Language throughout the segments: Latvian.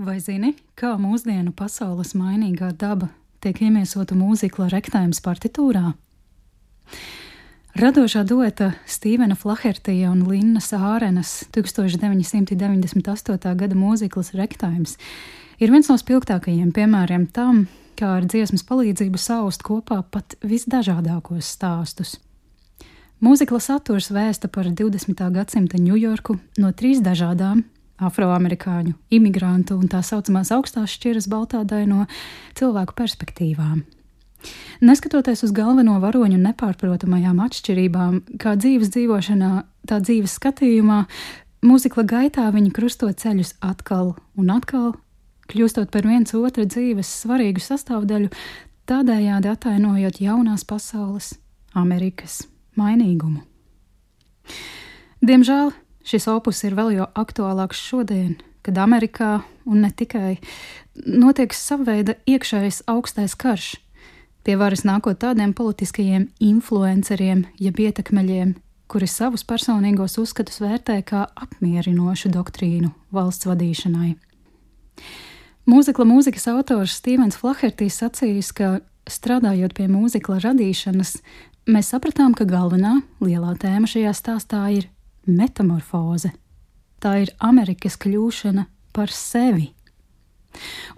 Vai zini, kā mūsdienu pasaules mainīgā daba tiek iemiesota mūzikla rektājums partitūrā? Radošā dueta Stīvena Flahertija un Linnas Ārenas 1998. gada mūziklas rektājums ir viens no spilgtākajiem piemēriem tam, kā ar dziesmas palīdzību saust kopā pat visdažādākos stāstus. Mūzikla saturs vēsta par 20. gadsimta Ņujorku no trīs dažādām afroamerikāņu, imigrantu un tā saucamās augstās šķiras baltādai no cilvēku perspektīvām. Neskatoties uz galveno varoņu nepārprotamajām atšķirībām, kā dzīves dzīvošanā, tā dzīves skatījumā, mūzikla gaitā viņi krusto ceļus atkal un atkal, kļūstot par viens otra dzīves svarīgu sastāvdaļu, tādējādi atainojot jaunās pasaules, Amerikas mainīgumu. Diemžēl Šis opus ir vēl jo aktuālāks šodien, kad Amerikā, un ne tikai, notiek savveida iekšējais augstais karš, pie varas nākot tādiem politiskajiem influenceriem, jeb ietekmeļiem, kuri savus personīgos uzskatus vērtē kā apmierinošu doktrīnu valsts vadīšanai. Mūzikla mūzikas autors Stevens Flahertīs sacījis, ka strādājot pie mūzikla radīšanas, mēs sapratām, ka galvenā lielā tēma šajā stāstā ir metamorfoze. Tā ir Amerikas kļūšana par sevi.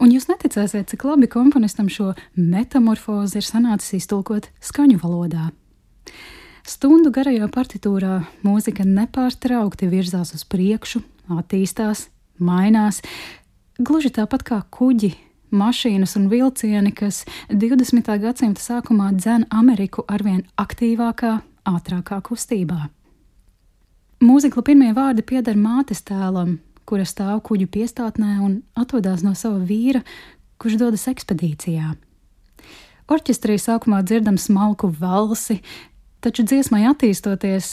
Un jūs neticēsiet, cik labi komponistam šo metamorfozi ir sanācis iztulkot skaņu valodā. Stundu garajā partitūrā mūzika nepārtraukti virzās uz priekšu, attīstās, mainās, gluži tāpat kā kuģi, mašīnas un vilcieni, kas 20. gadsimta sākumā dzēna Ameriku arvien aktīvākā, ātrākā kustībā. Mūzikla pirmie vārdi pieder mātes tēlam, kura stāv kuģu piestātnē un atrodas no sava vīra, kurš dodas ekspedīcijā. Orķestrī sākumā dzirdam smalku valsi, taču dziesmai attīstoties,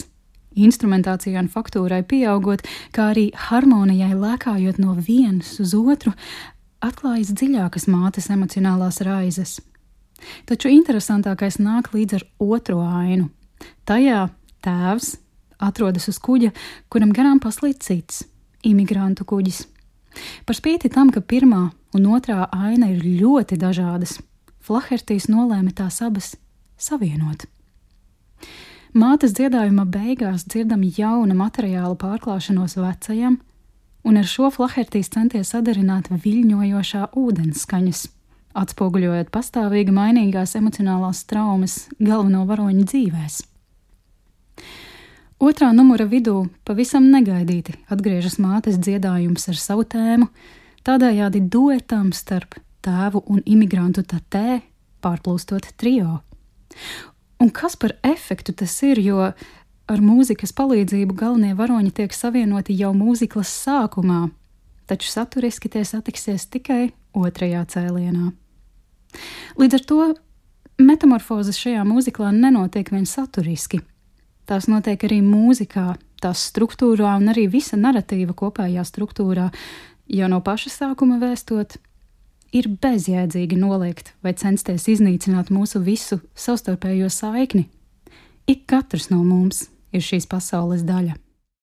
instrumentācijai un faktūrai pieaugot, kā arī harmonijai lēkājot no vienas uz otru, atklājas dziļākas mātes emocionālās raizes. Taču interesantākais nāk līdz ar otro ainu. Tajā tēvs atrodas uz kuģa, kuram garām paslīd cits imigrantu kuģis. Par spīti tam, ka pirmā un otrā aina ir ļoti dažādas, Flahertīs nolēma tās abas savienot. Mātes dziedājuma beigās dzirdam jauna materiāla pārklāšanos vecajam, un ar šo Flahertīs centies sadarināt viļņojošā ūdens skaņas, atspoguļojot pastāvīgi mainīgās emocionālās traumas galveno varoņu dzīvēm. Otrā numura vidū pavisam negaidīti atgriežas mātes dziedājums ar savu tēmu, tādējādi duetam starp tēvu un imigrantu tatē pārplūstot trio. Un kas par efektu tas ir, jo ar mūzikas palīdzību galvenie varoņi tiek savienoti jau mūziklas sākumā, taču saturiski tie satiksies tikai otrajā cēlienā. Līdz ar to metamorfozes šajā mūziklā nenotiek vien saturiski, tās notiek arī mūzikā, tās struktūrā un arī visa narratīva kopējā struktūrā, jo no paša sākuma vēstot, ir bezjēdzīgi noliegt vai censties iznīcināt mūsu visu savstarpējo saikni. Ik katrs no mums ir šīs pasaules daļa.